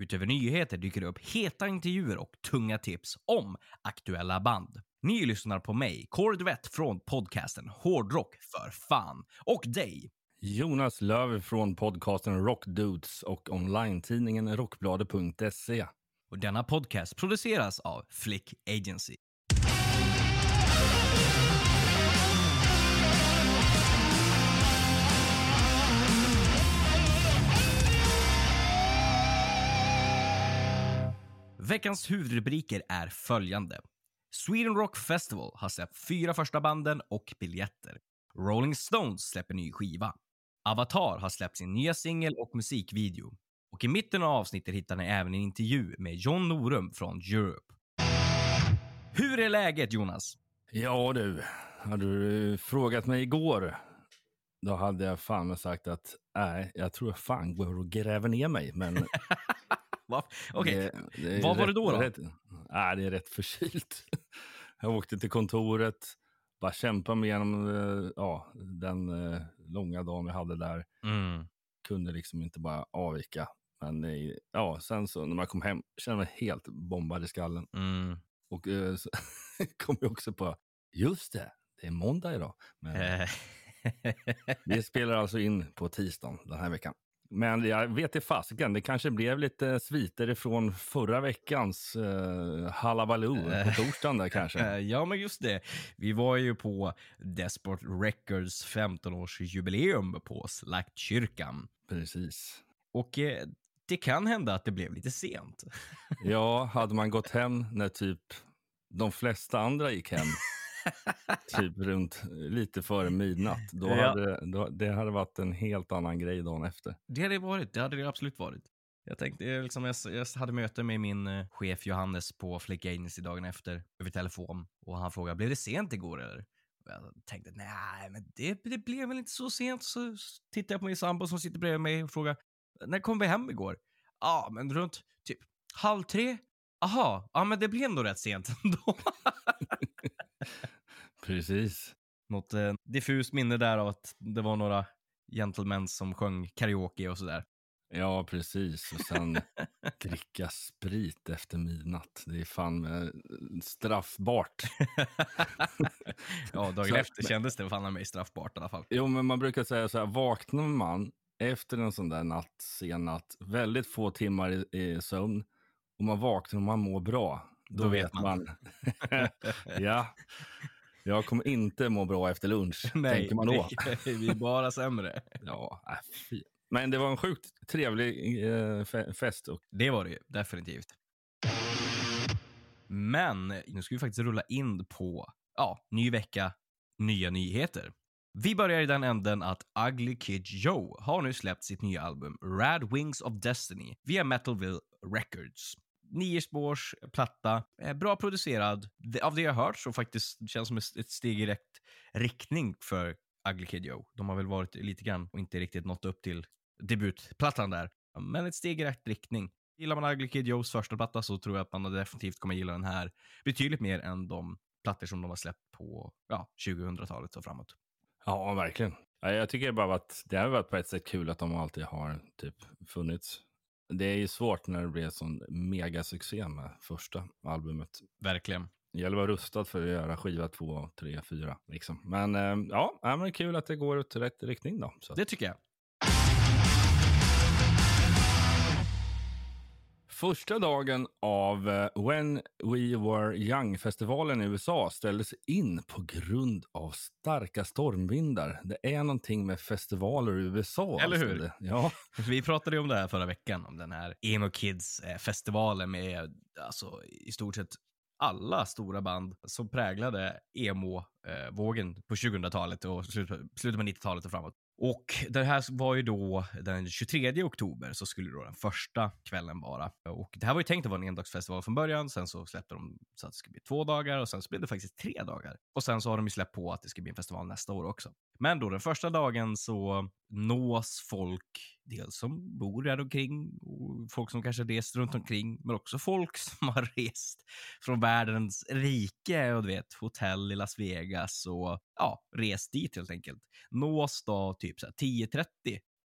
Utöver nyheter dyker det upp heta intervjuer och tunga tips om aktuella band. Ni lyssnar på mig, Kåre Duvett från podcasten Hårdrock för fan. Och dig, Jonas Löv från podcasten Rockdudes och online-tidningen rockbladet.se. och denna podcast produceras av Flick Agency. Veckans huvudrubriker är följande. Sweden Rock Festival har släppt fyra första banden och biljetter. Rolling Stones släpper ny skiva. Avatar har släppt sin nya singel och musikvideo. Och i mitten av avsnittet hittar ni även en intervju med John Norum från Europe. Hur är läget Jonas? Ja du, hade du frågat mig igår, då hade jag fan sagt att nej, jag tror jag fan går och gräver ner mig. Men? Okej, är vad var rätt- det då då? Rätt, nej, det är rätt förkylt. Jag åkte till kontoret, bara kämpa mig igenom eh, ja, den eh, långa dagen vi hade där. mm. kunde liksom inte bara avvika. Men ja, sen så när man kom hem kände jag mig helt bombad i skallen. Mm. Och eh, så kom jag också på, just det, det är måndag idag. Men vi spelar alltså in på tisdagen den här veckan. Men jag vet i fasiken, det kanske blev lite sviter ifrån förra veckans eh, Hallabaloo på torsdagen där Eh, kanske. ja, men just det. Vi var ju på Despot Records 15-årsjubileum på Slaktkyrkan. Precis. Och eh, det kan hända att det blev lite sent. Ja, hade man gått hem när typ de flesta andra gick hem, typ runt lite före midnatt, då Ja. hade då, det hade varit en helt annan grej dagen efter. Det hade det varit. Det hade det absolut varit. Jag tänkte, liksom, jag, jag hade möte med min eh, chef Johannes på Flick Agency dagen efter över telefon och han frågade, blev det sent igår eller? Och jag tänkte, nej, men det, det blev väl inte så sent. Så tittade jag på min sambo som sitter bredvid mig och frågade, när kom vi hem igår? Ja, men runt typ halv tre. Aha, ja men det blev ändå rätt sent ändå. Precis. Något eh, diffust minne där av att det var några gentlemen som sjöng karaoke och sådär. Ja, precis. Och sen dricka sprit efter midnatt. Det är fan eh, straffbart. ja, dagen Så- efter kändes det fan mig straffbart i alla fall. Jo, men man brukar säga så här, vaknar man efter en sån där natt, sen natt, väldigt få timmar i, i sömn och man vaknar och man mår bra, då, Då vet vet man. man. ja, jag kommer inte må bra efter lunch, tänker man då. nej, vi är bara sämre. Ja, äh, fy. Men det var en sjukt trevlig eh, fe- fest. Och, Det var det ju, definitivt. Men nu ska vi faktiskt rulla in på, ja, ny vecka, nya nyheter. Vi börjar i den änden att Ugly Kid Joe har nu släppt sitt nya album Rad Wings of Destiny via Metalville Records. Nio spårs platta, eh, bra producerad. Av det jag har hört så faktiskt känns som ett steg i rätt riktning för Ugly Kid Joe. De har väl varit lite grann och inte riktigt nått upp till debutplattan där. Men ett steg i rätt riktning. Gillar man Ugly Kid Joes första platta så tror jag att man definitivt kommer gilla den här betydligt mer än de plattor som de har släppt på ja, 2000-talet och framåt. ja, verkligen. Jag tycker bara att det har varit på ett sätt kul att de alltid har typ funnits. Det är ju svårt när det blir sån megasuccé med första albumet. Verkligen. Det gäller att vara rustad för att göra skiva två, tre, fyra. Liksom. Men eh, ja, ja, men kul att det går åt rätt riktning då. Så. Det tycker jag. Första dagen av eh, When We Were Young-festivalen i USA ställdes in på grund av starka stormvindar. Det är någonting med festivaler i USA. Eller alltså. hur? Det- Ja, Vi pratade ju om det här förra veckan, om den här Emo Kids-festivalen med alltså, i stort sett alla stora band som präglade emo-vågen på 2000-talet och slutet på 90-talet och framåt. Och det här var ju då den 23 oktober så skulle då den första kvällen vara. Och det här var ju tänkt att vara en endagsfestival från början. Sen så släppte de så att det skulle bli två dagar och sen så blev det faktiskt tre dagar. Och sen så har de ju släppt på att det ska bli en festival nästa år också. Men då den första dagen så nås folk, dels som bor där omkring och folk som kanske rest runt omkring, men också folk som har rest från världens rike och du vet, hotell i Las Vegas och ja, rest dit helt enkelt. Nås då typ 10.30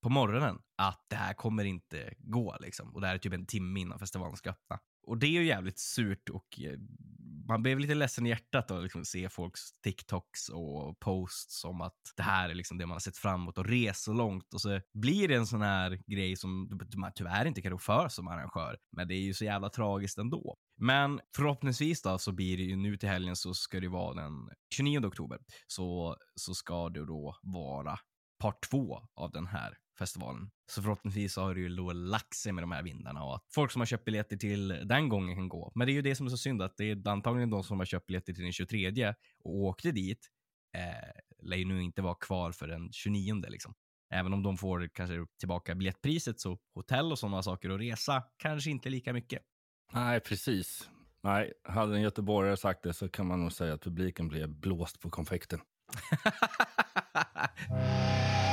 på morgonen att det här kommer inte gå liksom. Och det här är typ en timme innan festivalen ska öppna. Och det är ju jävligt surt och eh, man blev lite ledsen i hjärtat att liksom se folks TikToks och posts om att det här är liksom det man har sett fram emot och resa så långt och så blir det en sån här grej som man tyvärr inte kan rå för som arrangör. Men det är ju så jävla tragiskt ändå. Men förhoppningsvis då så blir det ju nu till helgen så ska det vara den 29 oktober så, så ska det då vara part två av den här festivalen. Så förhoppningsvis så har det ju då lagt sig med de här vindarna och att folk som har köpt biljetter till den gången kan gå. Men det är ju det som är så synd att det är antagligen de som har köpt biljetter till den 23 och åkte dit eh, lär ju nu inte vara kvar för den 29 liksom. Även om de får kanske tillbaka biljettpriset så hotell och sådana saker och resa kanske inte lika mycket. Nej, precis. Nej, hade en göteborgare sagt det så kan man nog säga att publiken blev blåst på konfekten.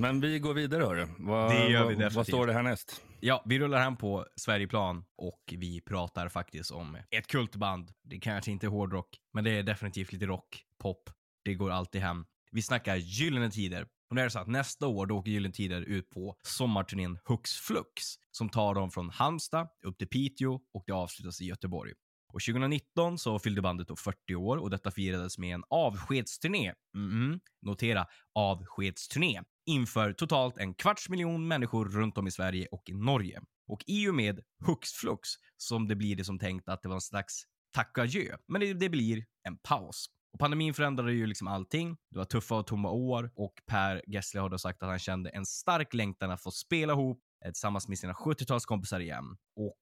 Men vi går vidare hörru. Vad, Det gör vi vad, definitivt. vad står det härnäst? Ja, vi rullar hem på Sverigeplan och vi pratar faktiskt om ett kultband. Det kanske inte är hårdrock, men det är definitivt lite rock, pop. Det går alltid hem. Vi snackar Gyllene Tider. Och det är så att nästa år då åker Gyllene Tider ut på sommarturnén Hux Flux som tar dem från Halmstad upp till Piteå och det avslutas i Göteborg. Och 2019 så fyllde bandet då 40 år och detta firades med en avskedsturné. Mm, notera avskedsturné inför totalt en kvarts miljon människor runt om i Sverige och i Norge. Och i och med Hux Flux som det blir det som tänkt att det var en slags tack och adjö. Men det, det blir en paus. Och pandemin förändrade ju liksom allting. Det var tuffa och tomma år och Per Gessle har då sagt att han kände en stark längtan att få spela ihop tillsammans med sina 70-talskompisar igen. Och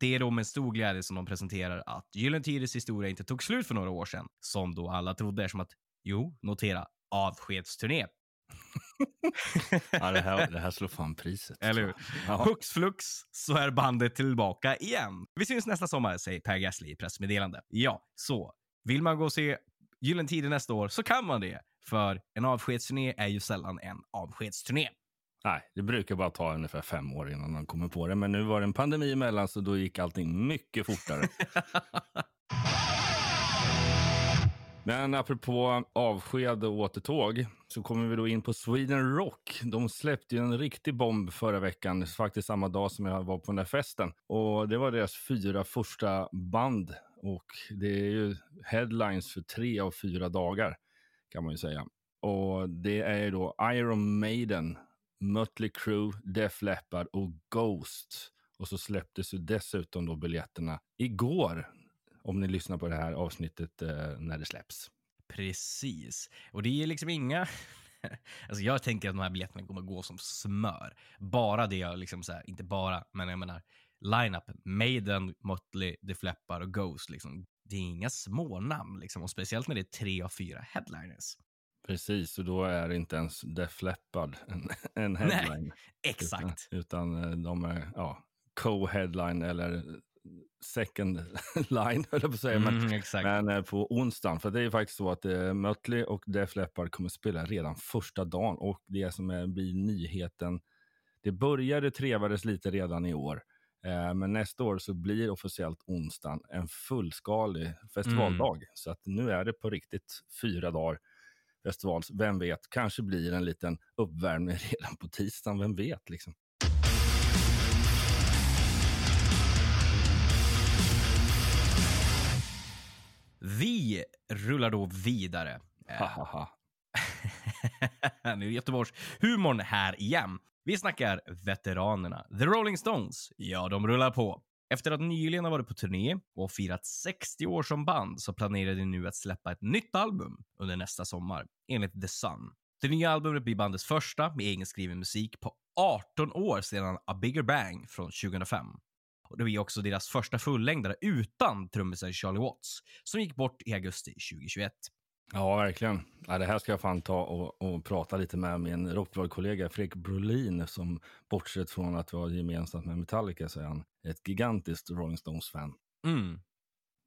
det är då med stor glädje som de presenterar att Gyllene Tiders historia inte tog slut för några år sedan, som då alla trodde som att, jo, notera, avskedsturné. Ja, det, här, det här slår fan priset. Eller hur? Ja. Hux flux så är bandet tillbaka igen. Vi syns nästa sommar, säger Per Gessle i pressmeddelande. Ja, så vill man gå och se Gyllene Tider nästa år så kan man det. För en avskedsturné är ju sällan en avskedsturné. Nej, det brukar bara ta ungefär fem år innan de kommer på det. Men nu var det en pandemi emellan så då gick allting mycket fortare. Men apropå avsked och återtåg så kommer vi då in på Sweden Rock. De släppte ju en riktig bomb förra veckan, faktiskt samma dag som jag var på den där festen. Och det var deras fyra första band och det är ju headlines för tre av fyra dagar kan man ju säga. Och det är ju då Iron Maiden, Mötley Crüe, Def Leppard och Ghost. Och så släpptes ju dessutom då biljetterna igår om ni lyssnar på det här avsnittet eh, när det släpps. Precis. Och det är liksom inga... Alltså jag tänker att de här biljetterna kommer gå som smör. Bara det jag liksom så här, inte bara, men jag menar line-upen. Maiden, Motley, Def Leppard och Ghost. Liksom. Det är inga små namn liksom. Och speciellt när det är tre av fyra headliners. Precis, och då är inte ens Def Leppard en, en headline. Exakt. Utan, utan eh, de är ja, co-headline eller second line, höll jag på att säga. Men, Mm, men eh, på onsdagen, för det är faktiskt så att eh, Mötley och Def Leppard kommer spela redan första dagen och det som är, blir nyheten, det började trevades lite redan i år. Eh, men nästa år så blir officiellt onsdagen en fullskalig festivaldag. Mm. Så att nu är det på riktigt fyra dagar festival. Vem vet, kanske blir en liten uppvärmning redan på tisdagen. Vem vet liksom. Vi rullar då vidare. Eh, Hahaha. nu är Göteborgs humorn här igen. Vi snackar veteranerna. The Rolling Stones. Ja, de rullar på. Efter att nyligen ha varit på turné och firat 60 år som band så planerar de nu att släppa ett nytt album under nästa sommar, enligt The Sun. Det nya albumet blir bandets första med egenskriven musik på 18 år sedan A Bigger Bang från 2005. Och det blir också deras första fullängdare utan trummisen Charlie Watts, som gick bort i augusti 2021. Ja, verkligen. Ja, det här ska jag fan ta och, och prata lite med min rockbladkollega Fredrik Brolin som bortsett från att vi har gemensamt med Metallica så är han ett gigantiskt Rolling Stones-fan. Mm.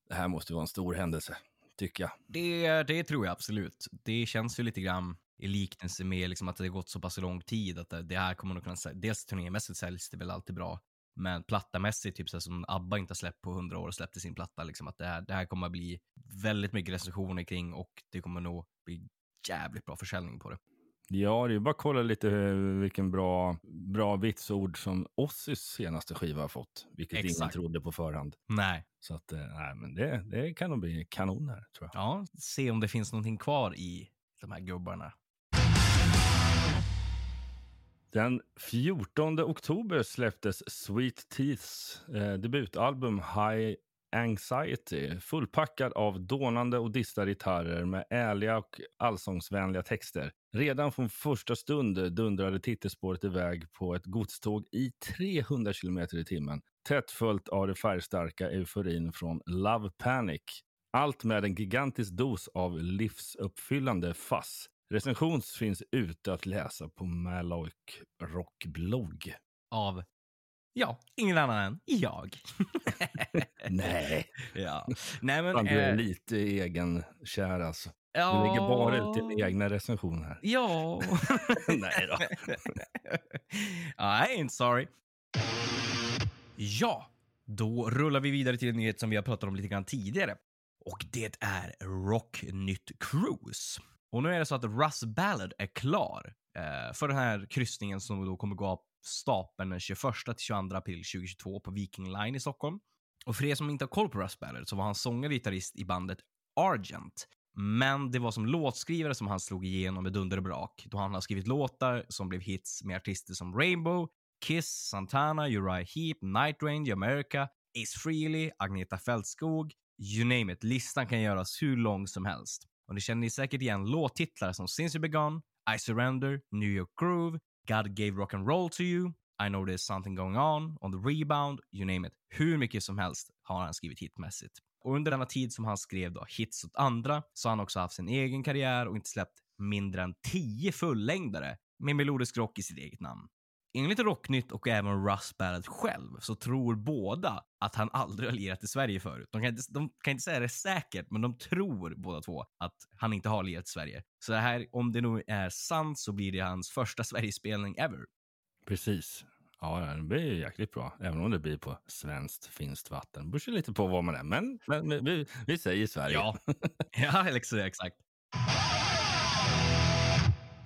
Det här måste vara en stor händelse, tycker jag. Det, det tror jag absolut. Det känns ju lite grann i liknelse med liksom att det gått så pass lång tid att det- det här kommer nog kunna sälja. Dels turnémässigt säljs det väl alltid bra, men plattamässigt, typ så som ABBA inte har släppt på hundra år och släppte sin platta, liksom att det här, det här kommer att bli väldigt mycket recensioner kring och det kommer nog bli jävligt bra försäljning på det. Ja, det är bara att kolla lite vilken bra, bra vitsord som Ozzys senaste skiva har fått, vilket ingen Exakt. trodde på förhand. Nej, Så att, eh, nej, men det, det kan nog bli kanon här, tror jag. ja, se om det finns någonting kvar i de här gubbarna. Den 14 oktober släpptes Sweet Teeths eh, debutalbum High Anxiety fullpackad av dånande och distade gitarrer med ärliga och allsångsvänliga texter. Redan från första stund dundrade titelspåret iväg på ett godståg i 300 km i timmen tätt följt av det färgstarka euforin från Love Panic. Allt med en gigantisk dos av livsuppfyllande fass. Recension finns ute att läsa på Maloik Rockblogg. Av, ja, ingen annan än jag. Nej, ja. Nej men, fan, du är eh, lite egenkär alltså. Du ja. lägger bara ut din egna recension här. Ja. Nej då. I ain't sorry. Ja, då rullar vi vidare till en nyhet som vi har pratat om lite grann tidigare. Och det är Rocknytt Cruise. Och nu är det så att Russ Ballard är klar eh, för den här kryssningen som då kommer gå av stapeln den 21 till 22 april 2022 på Viking Line i Stockholm. Och för er som inte har koll på Russ Ballard så var han sångare och gitarrist i bandet Argent. Men det var som låtskrivare som han slog igenom med dunder och brak då han har skrivit låtar som blev hits med artister som Rainbow, Kiss, Santana, Uriah Heep, Night Range, America, Ace Frehley, Agneta Fältskog, you name it. Listan kan göras hur lång som helst. Och ni känner säkert igen låttitlar som Since You Begun, I Surrender, New York Groove, God Gave Rock and Roll to You, I Know There's Something Going On, On the Rebound, you name it. Hur mycket som helst har han skrivit hitmässigt. Och under denna tid som han skrev då hits åt andra så har han också haft sin egen karriär och inte släppt mindre än tio fullängdare med melodisk rock i sitt eget namn. Enligt Rocknytt och även Russ Ballard själv så tror båda att han aldrig har lirat i Sverige förut. De kan, inte, de kan inte säga det säkert, men de tror båda två att han inte har lirat i Sverige. Så det här, om det nu är sant så blir det hans första Sverigespelning ever. Precis. Ja, det blir jäkligt bra. Även om det blir på svenskt, finskt vatten. Det beror lite på var man är. Men, men, vi, vi säger Sverige. Ja, ja liksom, exakt.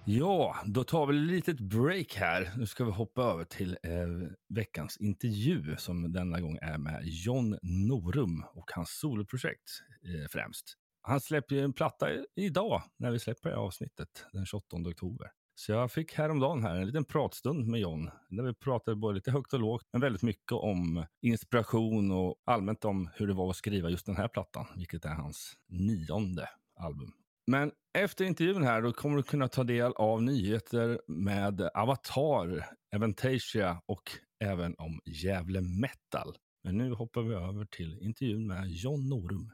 Ja, då tar vi ett litet break här. Nu ska vi hoppa över till eh, veckans intervju som denna gång är med John Norum och hans soloprojekt eh, främst. Han släpper ju en platta i- idag när vi släpper det här avsnittet den 28 oktober. Så jag fick häromdagen här en liten pratstund med John där vi pratade både lite högt och lågt men väldigt mycket om inspiration och allmänt om hur det var att skriva just den här plattan, vilket är hans nionde album. Men efter intervjun här då kommer du kunna ta del av nyheter med Avatar, Aventasia och även om Gävle Metal. Men nu hoppar vi över till intervjun med John Norum.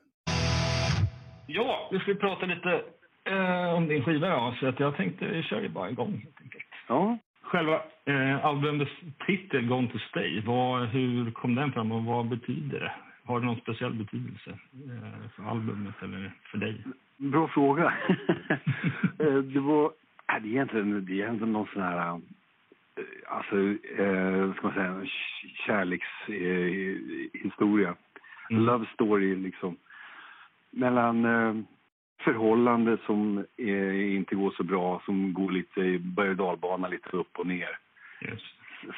Ja, vi ska prata lite eh, om din skiva då, så att jag tänkte vi kör ju bara igång helt enkelt. Ja, Själva eh, albumets titel, Gone to Stay, vad, hur kom den fram och vad betyder det? Har det någon speciell betydelse eh, för albumet eller för dig? Bra fråga. Eh, det var... Det är egentligen, det är egentligen någon sån här... eh, Alltså, eh, ska man säga, kärlekshistoria. Eh. Mm. Love story liksom. Mellan eh, förhållande som eh, inte går så bra, som går lite berg och dalbana, lite upp och ner. Yes.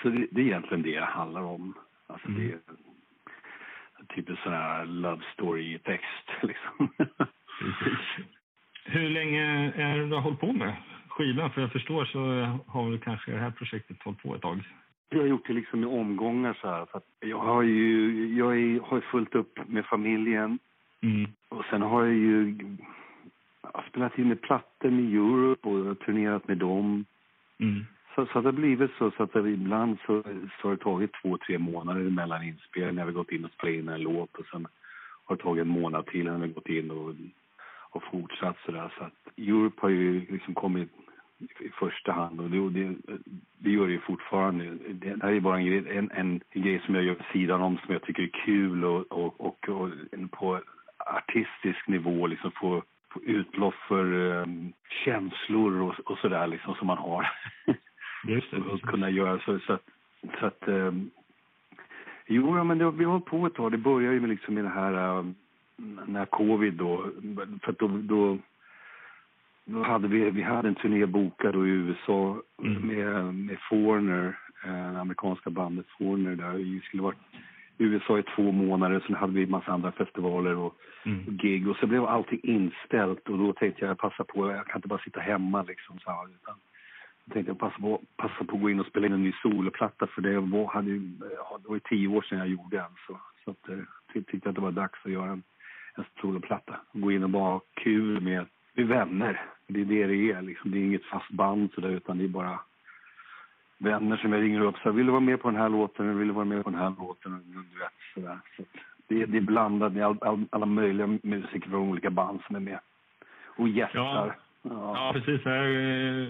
Så det, det är egentligen det det handlar om. Alltså Mm. det är typ en sån här love story-text liksom. Precis. Hur länge är det du har hållit på med skivan? För jag förstår så har väl kanske det här projektet hållit på ett tag. Jag har gjort det liksom i omgångar så här. För jag har ju jag är, har fullt upp med familjen Mm. och sen har jag ju jag har spelat in med plattor med Europe och turnerat med dem. Mm. Så, så det har blivit så, så att ibland så, så har det tagit två, tre månader mellan inspelningar. Vi har gått in och spelat in en låt och sen har det tagit en månad till när vi gått in och och fortsatt sådär. Så att Europe har ju liksom kommit i första hand och det, det, det gör det ju fortfarande. Det, här är bara en grej, en, en, grej som jag gör vid sidan om som jag tycker är kul och, och, och, och på artistisk nivå liksom få, få utlopp för um, känslor och, och sådär liksom som man har. Just det. och kunna göra så, så att, så att um, Jo, men det, vi har på ett tag. Det började ju med, liksom med det här um, när covid då, för då, då då hade vi, vi hade en turné bokad i USA Mm. med, med Foreigner, eh, det amerikanska bandet Foreigner där. Vi skulle varit i USA i två månader, sen hade vi en massa andra festivaler och Mm. gig och så blev allting inställt och då tänkte jag passa på, jag kan inte bara sitta hemma liksom så här, utan då tänkte jag passa på, passa på att gå in och spela in en ny soloplatta för det var, hade, ja, det var tio år sedan jag gjorde en så, så att, eh, jag tyckte att det var dags att göra en, en soloplatta. Gå in och bara ha kul med, med vänner. Det är det det är liksom. Det är inget fast band sådär utan det är bara vänner som jag ringer upp. Så här, vill du vara med på den här låten? Vill du vara med på den här låten? Du vet, sådär. Så det, det är blandat. Det är all, all, alla möjliga musiker från olika band som är med. Och gästar. Ja. Ja, precis. Jag eh,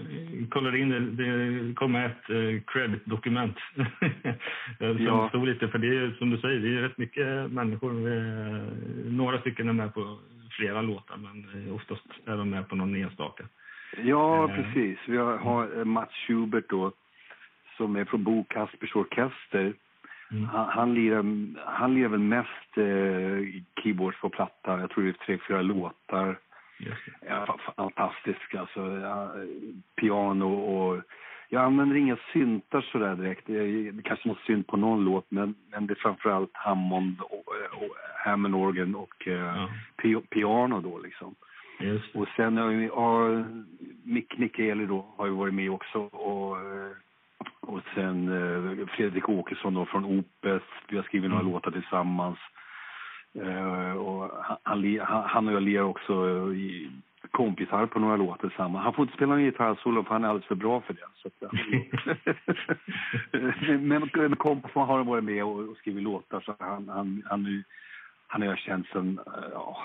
kollade in det. Det kom ett eh, credit-dokument som Ja. stod lite. För det är som du säger, det är rätt mycket människor. Eh, några stycken är med på flera låtar, men eh, oftast är de med på någon enstaka. Ja, Eh. precis. Vi har, eh, Mats Schubert då, som är från Bo Kaspers Orkester. Mm. Han, han, lirar, han lirar väl mest eh, keyboards på platta. Jag tror det är tre, fyra låtar. Ja, fa- fantastisk alltså. Ja, piano och... Jag använder inga syntar sådär direkt. Det kanske något synt på någon låt, men, men det är framförallt Hammond och, och Hammond organ och eh, Ja, pi- piano då liksom. just. Och sen har vi, ja, Mick Mikaeli då har ju varit med också och, eh, och sen eh, Fredrik Åkesson då från Opeth. Vi har skrivit några Mm. låtar tillsammans. Eh, och han- han, och jag lirar också eh, i kompisar på några låtar tillsammans. Han får inte spela gitarrsolo för han är alldeles för bra för det. Så att, men men kompis har varit med och, och skrivit låtar så han, han, han, är han jag känt sen, eh, ja,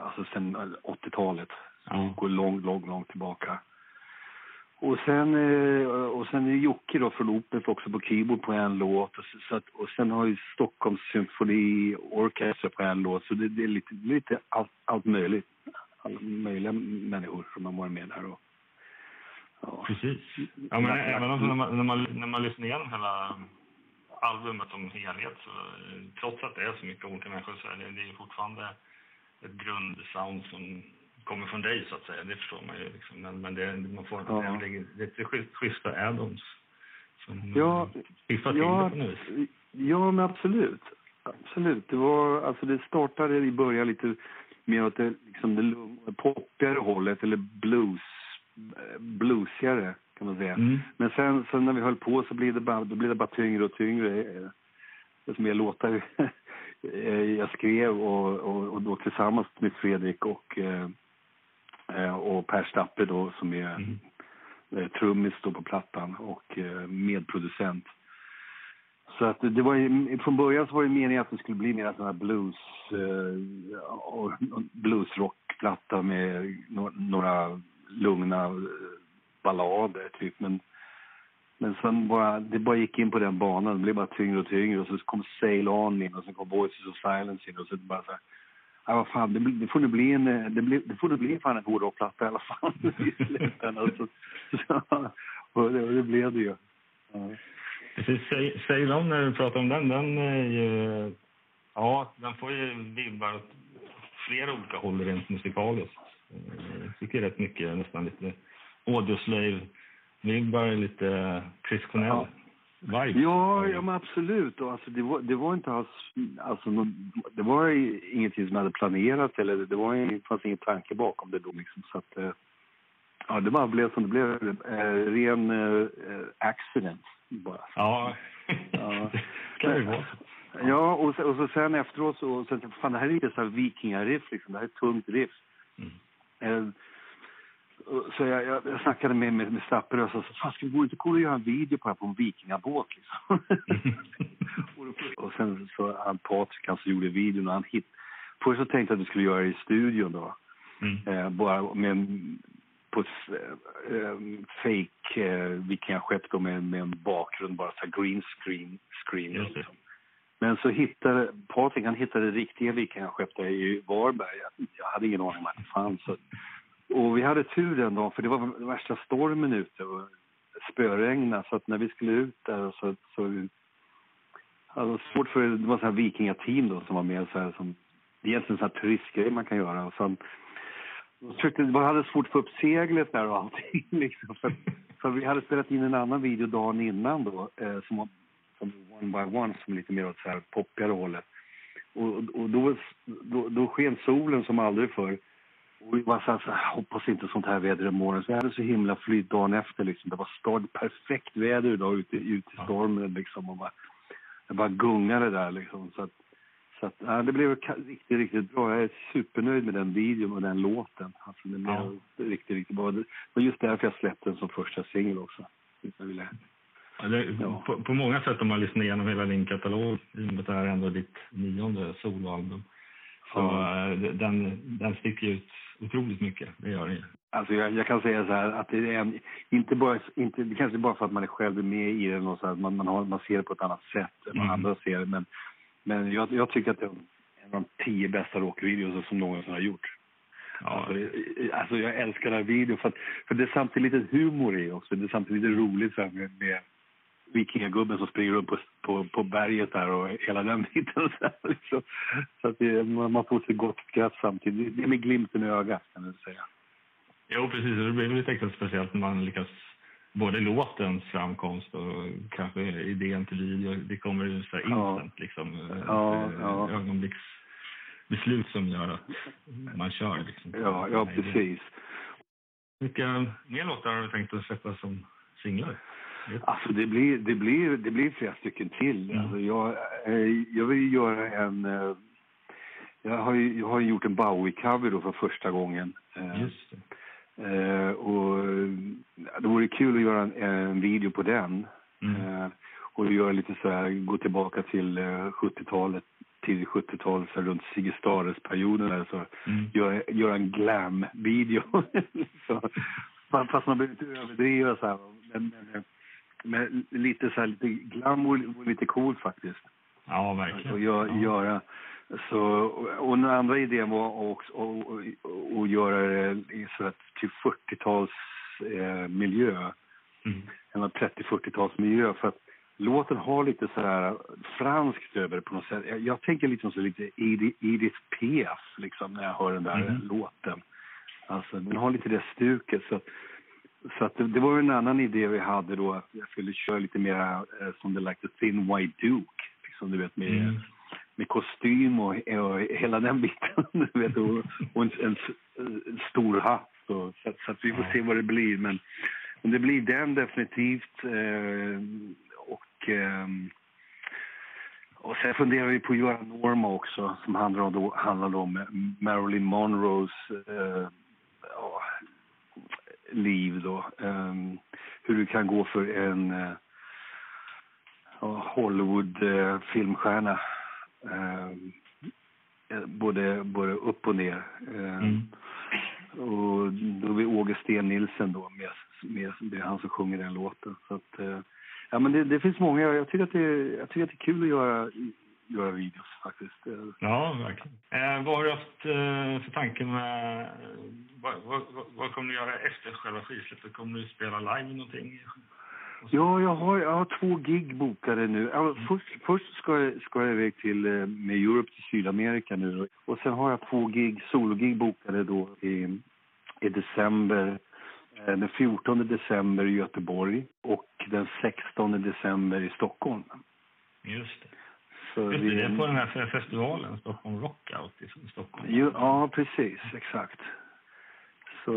alltså sen 80-talet. Så Ja. går långt, långt, långt tillbaka. Och sen, eh, och sen är Jocke då från Opeth också på keyboard på en låt. Och, så, att, och sen har ju Stockholms symfoni orkester på en låt. Så det, det är lite, lite allt, allt möjligt. Alla möjliga människor som har varit med där. Och, ja. Precis. Ja, men även om när man, när, man, när man lyssnar igenom hela albumet som helhet så eh, trots att det är så mycket olika människor så är det, det är fortfarande ett grundsound som kommer från dig så att säga. Det förstår man ju liksom. Men, men det, man får Ja. lite schys- schyssta add-ons som Ja, eh, piffar till ja, det på något vis. ja, men absolut. Absolut. Det, var, alltså det startade i början lite mer åt det, liksom det poppigare hållet, eller blues, eh, bluesigare kan man säga. Mm. Men sen, sen när vi höll på så blev det bara, då blev det bara tyngre och tyngre. eh, Desto mer låtar eh, jag skrev och, och, och då tillsammans med Fredrik och, eh, eh, och Per Stappe då som är Mm. eh, trummis då på plattan och eh, medproducent. Så att det var ju, från början så var det meningen att det skulle bli mer sån här blues eh, bluesrockplatta med några lugna eh, ballader typ. Men, men sen bara, det bara gick in på den banan. Det blev bara tyngre och tyngre och så kom Sail On in och sen kom Voices of Silence in och så bara så här, Ja, vad fan, det, det får nu bli en, eh, det, det får nu bli fan en hårdrockplatta i alla fall i slutändan. Så, så, och det, och det blev det ju. Ja. Precis, Say- Sail On när du pratar om den, den är ju, ja, den får ju vibbar åt flera olika håll rent musikaliskt. Eh, Jag tycker rätt mycket, nästan lite Audioslave-vibbar, lite Chris Cornell. Vibe. Ja, ja men absolut. Och alltså, det, var, det var inte alls... Alltså, det var ju ingenting som jag hade planerat eller det var ju, det fanns ingen tanke bakom det då. Liksom, så att, eh, ja, det bara blev som det blev. Eh, ren eh, accident bara. Ja, Ja. ska det ju vara. Ja, och, och så sen efteråt så... så fan, det här är lite så här vikingariff liksom. Det här är tungt riff. Mm. Eh, Så jag, jag, jag snackade med, med, med Stappe och sa, fan ska vi inte gå och göra en video på det här på en vikingabåt liksom? och, sen så han Patrik han som gjorde videon han hit. Först så tänkte jag att vi skulle göra det i studion då. Mm. Eh, bara med på ett eh, eh, fake eh, vikingaskepp då med, med en bakgrund, bara så green screen. screen liksom. Men så hittade Patrik, han hittade riktiga vikingaskepp där i Varberg. Jag, jag hade ingen aning om att det fanns. Så, och vi hade tur den dagen, för det var värsta stormen ute och spöregna. Så att när vi skulle ut där så, så alltså svårt för, det var så här vikingateam då som var med så här som, egentligen en här turistgrej man kan göra. Och sen, försökte, man hade svårt att få upp seglet där och allting liksom. För, för vi hade spelat in en annan video dagen innan då, eh, som var som One by One som lite mer åt så här poppigare hållet. Och, och då, då, då sken solen som aldrig förr. Och vi var så här, hoppas inte sånt här väder imorgon. Så jag hade så himla flyt dagen efter liksom. Det var stad, perfekt väder idag ute, ute i stormen liksom. Och bara, det bara gungade där liksom. Så att, så att, ja, det blev riktigt, riktigt bra. Jag är supernöjd med den videon och den låten. Alltså, den blev Ja. riktigt, riktigt bra. Det var just därför jag släppte den som första singel också. Jag ville Ja, det, Ja. på, på många sätt om man lyssnar igenom hela din katalog, i och med att det här är ändå ditt nionde soloalbum, så Ja. eh, den, den sticker ut otroligt mycket. Det gör den ju. Alltså jag, jag kan säga så här att det är en, inte bara, inte, det kanske är bara för att man är själv är med i den och så här, man, man, har, man ser det på ett annat sätt än Mm. andra ser det. Men, men jag, jag tycker att det är en av de tio bästa rockvideos som någonsin har gjorts. Ja, Alltså, alltså jag älskar den här videon för, att, för det är samtidigt lite humor i också. Det är samtidigt lite roligt så här med, med vikingagubben som springer upp på, på, på berget där och hela den biten. Så, liksom. så att det, man, får ett gott skratt samtidigt. Det är med glimten i ögat kan man säga. Jo, precis. Det blir lite extra speciellt när man lyckas både låtens framkomst och kanske idén till video. Det kommer ju så här Ja. instant liksom. eh, Ja, ja. Ögonblicksbeslut som gör att man kör liksom. Ja, ja precis. Vilka mer låtar har du tänkt att släppa som singlar? Alltså det blir, det blir, det blir flera stycken till. Mm. Alltså jag, eh, jag vill göra en... eh, Jag har jag har gjort en Bowie-cover då för första gången. Eh, Just det. Och det vore kul att göra en, en video på den. Mm. Och göra lite så här, gå tillbaka till eh, 70-talet, tidigt 70-tal, så runt där, så Mm. göra, göra en glam-video. så, fast man behöver inte överdriva så här. Men, men, men lite så här, lite glam vore lite coolt faktiskt. Ja, Och verkligen. gör, ja. göra. Så, och, och den andra idén var också att göra det så att till 40-tals eh, miljö. Mm. En 30-40-tals miljö. För att låten har lite så här franskt över det på något sätt. Jag, jag tänker liksom så lite Edith, Piaf liksom när jag hör den där Mhm. låten. Alltså den har lite det stuket. Så, att- så att det, det var en annan idé vi hade då att jag skulle köra lite mer eh, som det like the thin white duke. Liksom du vet med Mm. med kostym och, och hela den biten. Du vet, och, och en, en, en stor hatt. Så, att- så att vi får se vad det blir. Men, men det blir den definitivt. Eh, och, ehm, och sen funderar vi på att göra Norma också som handlar om, handlar om Marilyn Monroes eh, liv. Då. Ehm, hur det kan gå för en eh, Hollywood-filmstjärna. både, både upp och ner. Eh, Mm. Och då är vi Åge Sten Nilsen då, med, med, det är han som sjunger den låten. Så att, eh, ja, men det, det finns många, jag tycker, att det, jag tycker att det är kul att göra, göra videos faktiskt. Ja, verkligen. Eh, vad har du haft eh, för tanke med... eh, Vad, vad, vad, kommer du göra efter själva skivsläppet? Kommer du spela live någonting? Ja, jag har, jag har två gig bokade nu. Ja, först, först ska, jag, ska jag iväg till, eh, med Europe till Sydamerika nu. Och sen har jag två gig, sologig bokade då i, i december. Eh, Den 14 december i Göteborg och den 16 december i Stockholm. Just det. Så Just det, vi- det är på den här fe- festivalen, Stockholm Rockout i Stockholm. Jo, ja, precis. Exakt. Så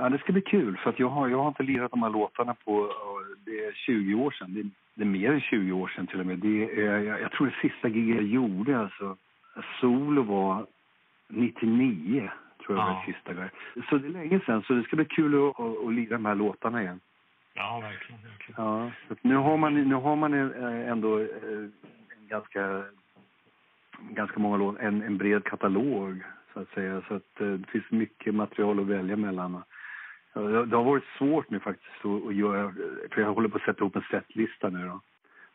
ja, det ska bli kul, för att jag har, jag har inte lirat de här låtarna på ja, det är 20 år sedan. Det, det är mer än 20 år sedan till och med. Det är, jag, jag tror det sista giget jag gjorde, alltså, solo var 99, tror jag Ja. det sista gången. Så det är länge sedan, så det ska bli kul att, att, att lira de här låtarna igen. Ja, verkligen. verkligen. Ja, nu har man, nu har man eh, ändå eh, ganska, ganska många låtar, en, en bred katalog så att säga. Så att eh, det finns mycket material att välja mellan. Det har varit svårt nu faktiskt att, göra, för jag håller på att sätta ihop en setlista nu då.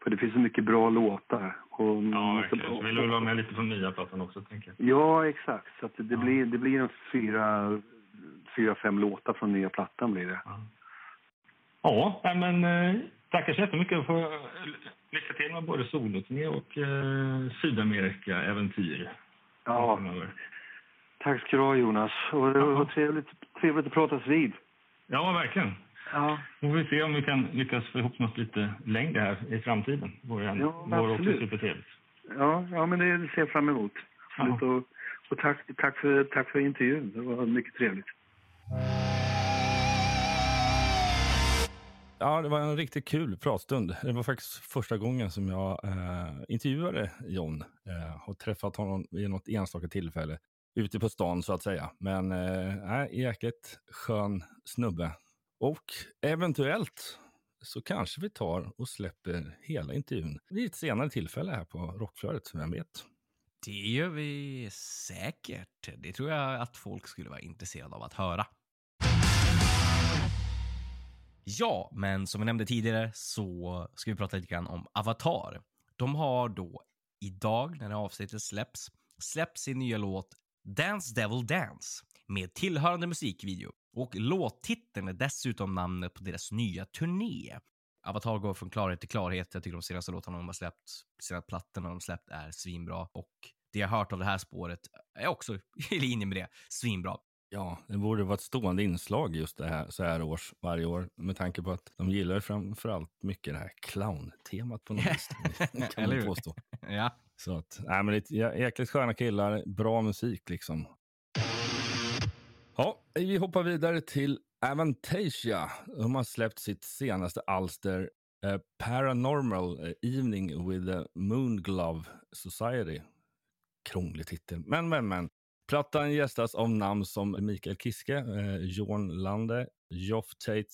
För det finns så mycket bra låtar. Och, Ja, verkligen. Så vill du vara med lite på nya plattan också, tänker jag. Ja, exakt. Så det, Ja. blir, det blir en fyra, fyra, fem låtar från nya plattan blir det. Ja, ja men eh, tackar så jättemycket för lycka till med både soloturné och eh, Sydamerika-äventyr. Ja, tack ska du ha Jonas. Och det var trevligt, trevligt att pratas vid. Ja, verkligen. Ja, Då får vi se om vi kan lyckas få ihop något lite längre här i framtiden. Vore, Ja, också supertrevligt. ja, ja men det ser jag fram emot. Absolut. Och, och tack, tack, för, tack för intervjun. Det var mycket trevligt. Ja, det var en riktigt kul pratstund. Det var faktiskt första gången som jag eh, intervjuade John. Eh, har träffat honom vid något enstaka tillfälle ute på stan så att säga. Men eh, jäkligt skön snubbe. Och eventuellt så kanske vi tar och släpper hela intervjun vid ett senare tillfälle här på Rockflödet, vem vet? Det gör vi säkert. Det tror jag att folk skulle vara intresserade av att höra. Ja, men som vi nämnde tidigare så ska vi prata lite grann om Avatar. De har då idag, när det avsnittet släpps, släppt sin nya låt Dance Devil Dance med tillhörande musikvideo. Och låttiteln är dessutom namnet på deras nya turné. Avatar går från klarhet till klarhet. Jag tycker de senaste låtarna de har släppt, senaste plattorna de släppt är svinbra. Och det jag har hört av det här spåret är också i linje med det. Svinbra. Ja, det borde vara ett stående inslag just det här så här års varje år med tanke på att de gillar framförallt mycket det här clown-temat på något vis. kan man påstå. Ja. Så att, nej, men det är jä- jäkligt sköna killar, bra musik liksom. Ja, vi hoppar vidare till Avantasia. De har släppt sitt senaste alster eh, Paranormal eh, Evening with the Moonglove Society. Krånglig titel, men men men. Plattan gästas av namn som Mikael Kiske, eh, John Lande, Geoff Tate,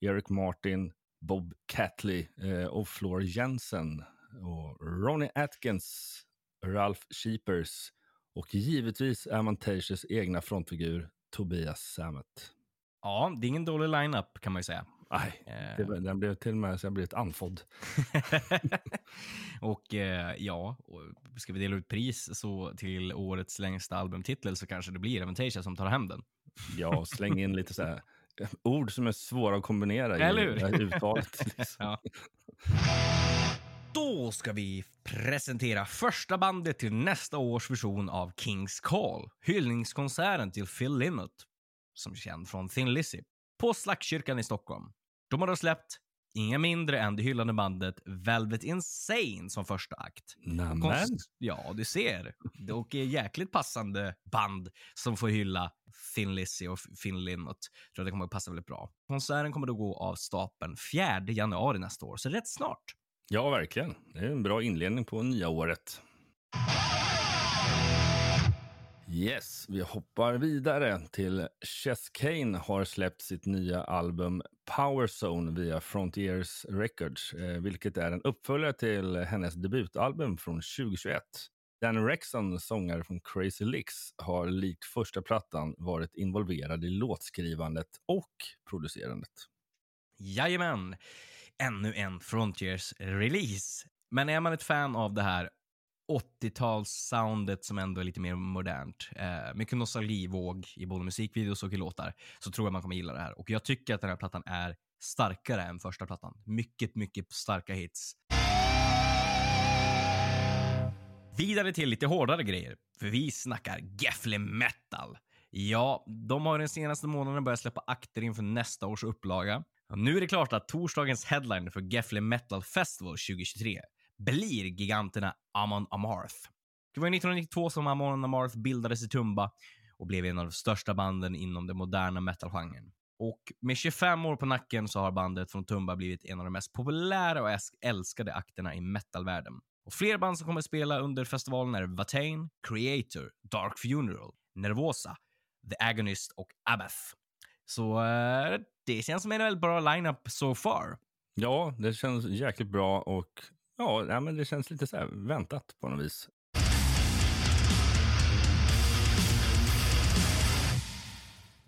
Eric Martin, Bob Catley eh, och Floor Jensen och Ronnie Atkins, Ralph Sheepers och givetvis Amantasias egna frontfigur Tobias Sammet. ja, det är ingen dålig line-up, kan man ju säga. Nej, Eh, det, den blev till och med så jag blev ett andfådd. och eh, ja, och ska vi dela ut pris så till årets längsta albumtitel så kanske det blir Avantasia som tar hem den. Ja, släng in lite så här eh, ord som är svåra att kombinera Eller i hur? uttalet. Liksom. Ja. Då ska vi presentera första bandet till nästa års version av Kings Call, hyllningskonserten till Phil Lynott, som är känd från Thin Lizzy, på Slagskyrkan i Stockholm. De har då släppt inga mindre än det hyllande bandet Velvet Insane som första akt. Nämen. Konst- Ja, du ser. Och är jäkligt passande band som får hylla Thin Lizzy och Finn Lynott. Jag tror att det kommer att passa väldigt bra. Konserten kommer då gå av stapeln 4 januari nästa år, så rätt snart. Ja, verkligen. Det är en bra inledning på nya året. Yes, vi hoppar vidare till Chess Kane har släppt sitt nya album Power Zone via Frontiers Records, eh, vilket är en uppföljare till hennes debutalbum från 2021. Dan Rexon, sångare från Crazy Licks, har likt första plattan varit involverad i låtskrivandet och producerandet. Jajamän! Ännu en Frontiers-release. Men är man ett fan av det här 80-tals-soundet som ändå är lite mer modernt, eh, mycket nostalgivåg i både musikvideos och i låtar, så tror jag man kommer gilla det här. Och jag tycker att den här plattan är starkare än första plattan. Mycket, mycket starka hits. Vidare till lite hårdare grejer, för vi snackar Gefle Metal. Ja, de har den senaste månaden börjat släppa akter inför nästa års upplaga. Och nu är det klart att torsdagens headline för Gefle Metal Festival 2023 blir giganterna Amon Amarth. Det var 1992 som Amon Amarth bildades i Tumba och blev en av de största banden inom den moderna metalgenren. Och med 25 år på nacken så har bandet från Tumba blivit en av de mest populära och älskade akterna i metalvärlden. Och fler band som kommer att spela under festivalen är Vatain, Creator, Dark Funeral, Nervosa, The Agonist och Abath. Så eh, det känns som en väldigt bra lineup so far. Ja, det känns jäkligt bra och ja, men det känns lite så här väntat på något vis.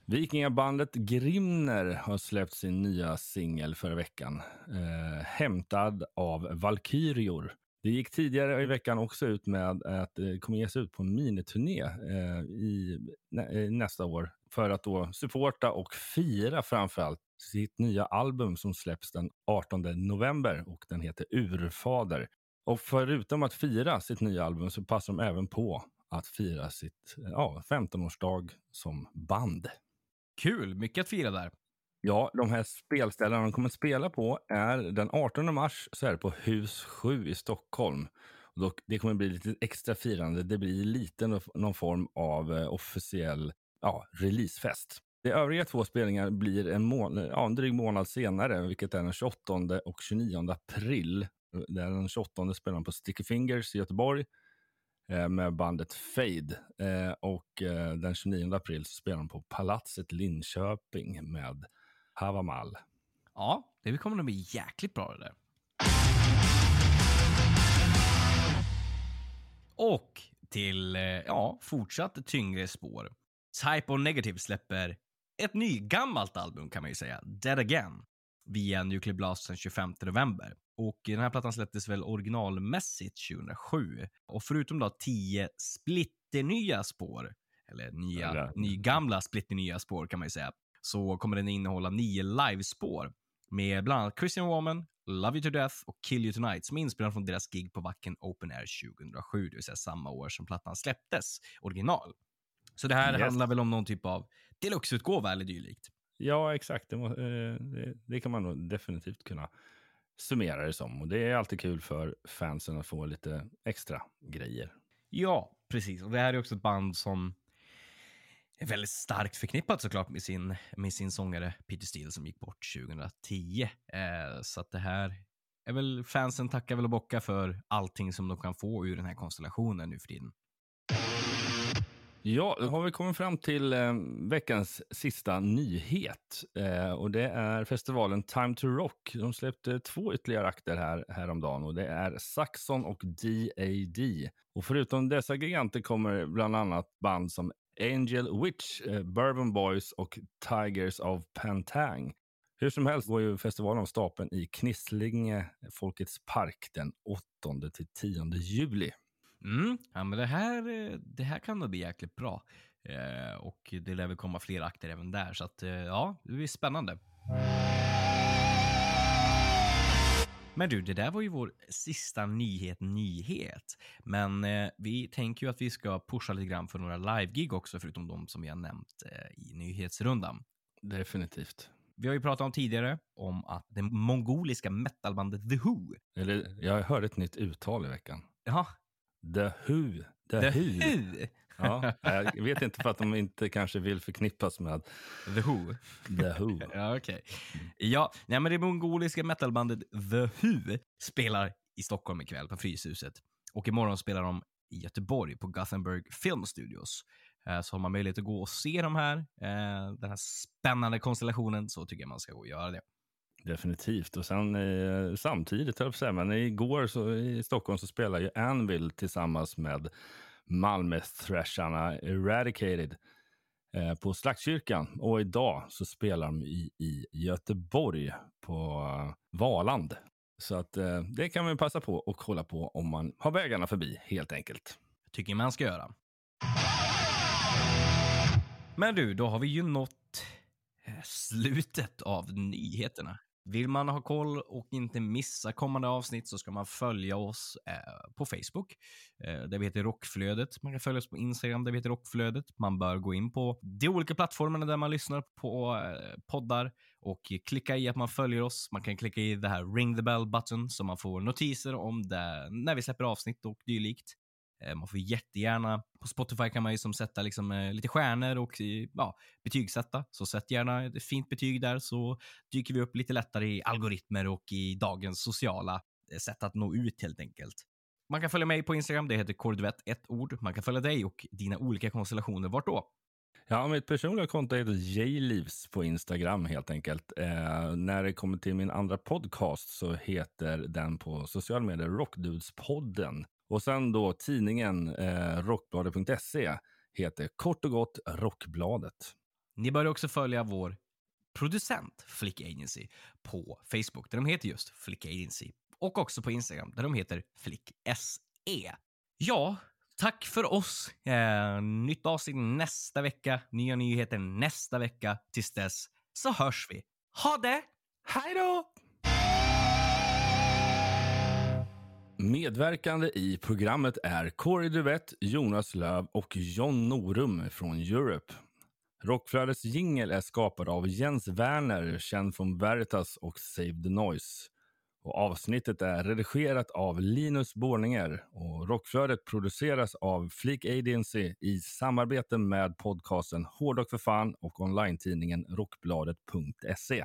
Vikingabandet Grimner har släppt sin nya singel förra veckan. Eh, hämtad av Valkyrior. Det gick tidigare i veckan också ut med att eh, det kommer ges ut på en miniturné eh, i, nä, eh, nästa år för att då supporta och fira framförallt sitt nya album som släpps den 18 november och den heter Urfader. Och förutom att fira sitt nya album så passar de även på att fira sitt ja, 15-årsdag som band. Kul, mycket att fira där. Ja, de här spelställena de kommer att spela på är den 18 mars så är det på Hus 7 i Stockholm. Och då, det kommer att bli lite extra firande. Det blir lite någon form av eh, officiell ja, releasefest. De övriga två spelningarna blir en, mån ja, en dryg månad senare, vilket är den 28 och 29 april. Den 28 spelar de på Sticky Fingers i Göteborg eh, med bandet Fade. Eh, och eh, den 29 april så spelar de på Palatset Linköping med Havamal. Ja, det kommer nog bli jäkligt bra det där. Och till, eh, ja, fortsatt tyngre spår. Type Negative släpper ett nygammalt album kan man ju säga, Dead Again, via Nuclear Blast den 25 november. Och den här plattan släpptes väl originalmässigt 2007. Och förutom då tio splitternya spår, eller nya, Eller- nygamla splitternya spår kan man ju säga, så kommer den innehålla nio livespår med bland annat Christian Woman, Love You To Death och Kill You Tonight som är inspelade från deras gig på Wacken Open Air 2007, det vill säga samma år som plattan släpptes original. Så det här Yes. handlar väl om någon typ av deluxe-utgåva eller dylikt. Ja, exakt. Det, eh, det, det kan man nog definitivt kunna summera det som. Och det är alltid kul för fansen att få lite extra grejer. Ja, precis. Och det här är också ett band som är väldigt starkt förknippat såklart med sin, med sin sångare Peter Steele som gick bort 2010. Eh, så att det här är väl fansen tackar väl och bockar för allting som de kan få ur den här konstellationen nu för tiden. Ja, då har vi kommit fram till eh, veckans sista nyhet. Eh, och det är festivalen Time to Rock. De släppte två ytterligare akter här häromdagen och det är Saxon och DAD. Och förutom dessa giganter kommer bland annat band som Angel Witch, eh, Bourbon Boys och Tigers of Pantang. Hur som helst går ju festivalen av stapeln i Knislinge Folkets park den 8 till 10 juli. Mm, ja, men det här, det här kan nog bli jäkligt bra. Eh, och det lär väl komma fler akter även där, så att eh, ja, det blir spännande. Men du, det där var ju vår sista nyhet, nyhet. Men eh, vi tänker ju att vi ska pusha lite grann för några live-gig också, förutom de som vi har nämnt eh, i nyhetsrundan. Definitivt. Vi har ju pratat om tidigare om att det mongoliska metalbandet The Who, Eller, jag hörde ett nytt uttal i veckan. ja, The Who. The, The Who. Who, Ja, jag vet inte för att de inte kanske vill förknippas med The Who. The Who. Ja, okej. Ja, nej, men det mongoliska metalbandet The Who spelar i Stockholm ikväll på Fryshuset. Och imorgon spelar de i Göteborg på Gothenburg Film Studios. Eh, Så har man möjlighet att gå och se de här, eh, den här spännande konstellationen så tycker jag man ska gå och göra det. Definitivt. Och sen eh, samtidigt, höll jag på att säga, men igår så, i Stockholm så spelade ju Anvil tillsammans med Malmö-thrasharna Eradicated eh, på Slagskyrkan. Och idag så spelar de i, i Göteborg på eh, Valand. Så att eh, det kan man passa på och kolla på om man har vägarna förbi helt enkelt. tycker man ska göra. Men du, då har vi ju nått eh, slutet av nyheterna. Vill man ha koll och inte missa kommande avsnitt så ska man följa oss eh, på Facebook. Eh, där vi heter Rockflödet. Man kan följa oss på Instagram där vi heter Rockflödet. Man bör gå in på de olika plattformarna där man lyssnar på eh, poddar och klicka i att man följer oss. Man kan klicka i det här ring the bell button så man får notiser om det när vi släpper avsnitt och dylikt. Eh, man får jättegärna, på Spotify kan man ju som sätta liksom, eh, lite stjärnor och eh, ja, betygsätta. Så sätt gärna ett fint betyg där så dyker vi upp lite lättare i algoritmer och i dagens sociala sätt att nå ut helt enkelt. Man kan följa mig på Instagram, det heter Kordvett, ett ord. Man kan följa dig och dina olika konstellationer. Vart då? Ja, mitt personliga konto heter Jlivs på Instagram helt enkelt. Eh, när det kommer till min andra podcast så heter den på sociala medier Rockdudespodden. Och sen då tidningen eh, rockbladet.se heter kort och gott Rockbladet. Ni bör också följa vår producent Flick Agency på Facebook där de heter just Flick Agency och också på Instagram där de heter Flick SE. Ja, tack för oss. Eh, nytt avsnitt nästa vecka, nya nyheter nästa vecka. Tills dess så hörs vi. Ha det! Hej då! Medverkande i programmet är Corey Duvett, Jonas Löv och John Norum från Europe. Rockflödets jingel är skapad av Jens Werner, känd från Veritas och Save the Noise. Och avsnittet är redigerat av Linus Borninger och Rockflödet produceras av Fleek Agency i samarbete med podcasten Hårdrock för fan och online-tidningen Rockbladet.se.